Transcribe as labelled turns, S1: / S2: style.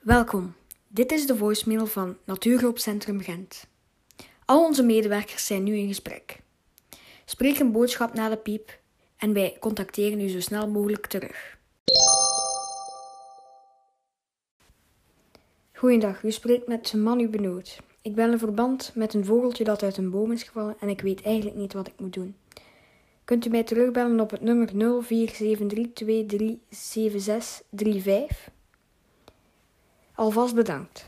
S1: Welkom. Dit is de voicemail van Natuurhulpcentrum Gent. Al onze medewerkers zijn nu in gesprek. Spreek een boodschap na de piep en wij contacteren u zo snel mogelijk terug. Goeiedag, u spreekt met Manu Benoot. Ik ben in verband met een vogeltje dat uit een boom is gevallen en ik weet eigenlijk niet wat ik moet doen. Kunt u mij terugbellen op het nummer 0473237635? Alvast bedankt.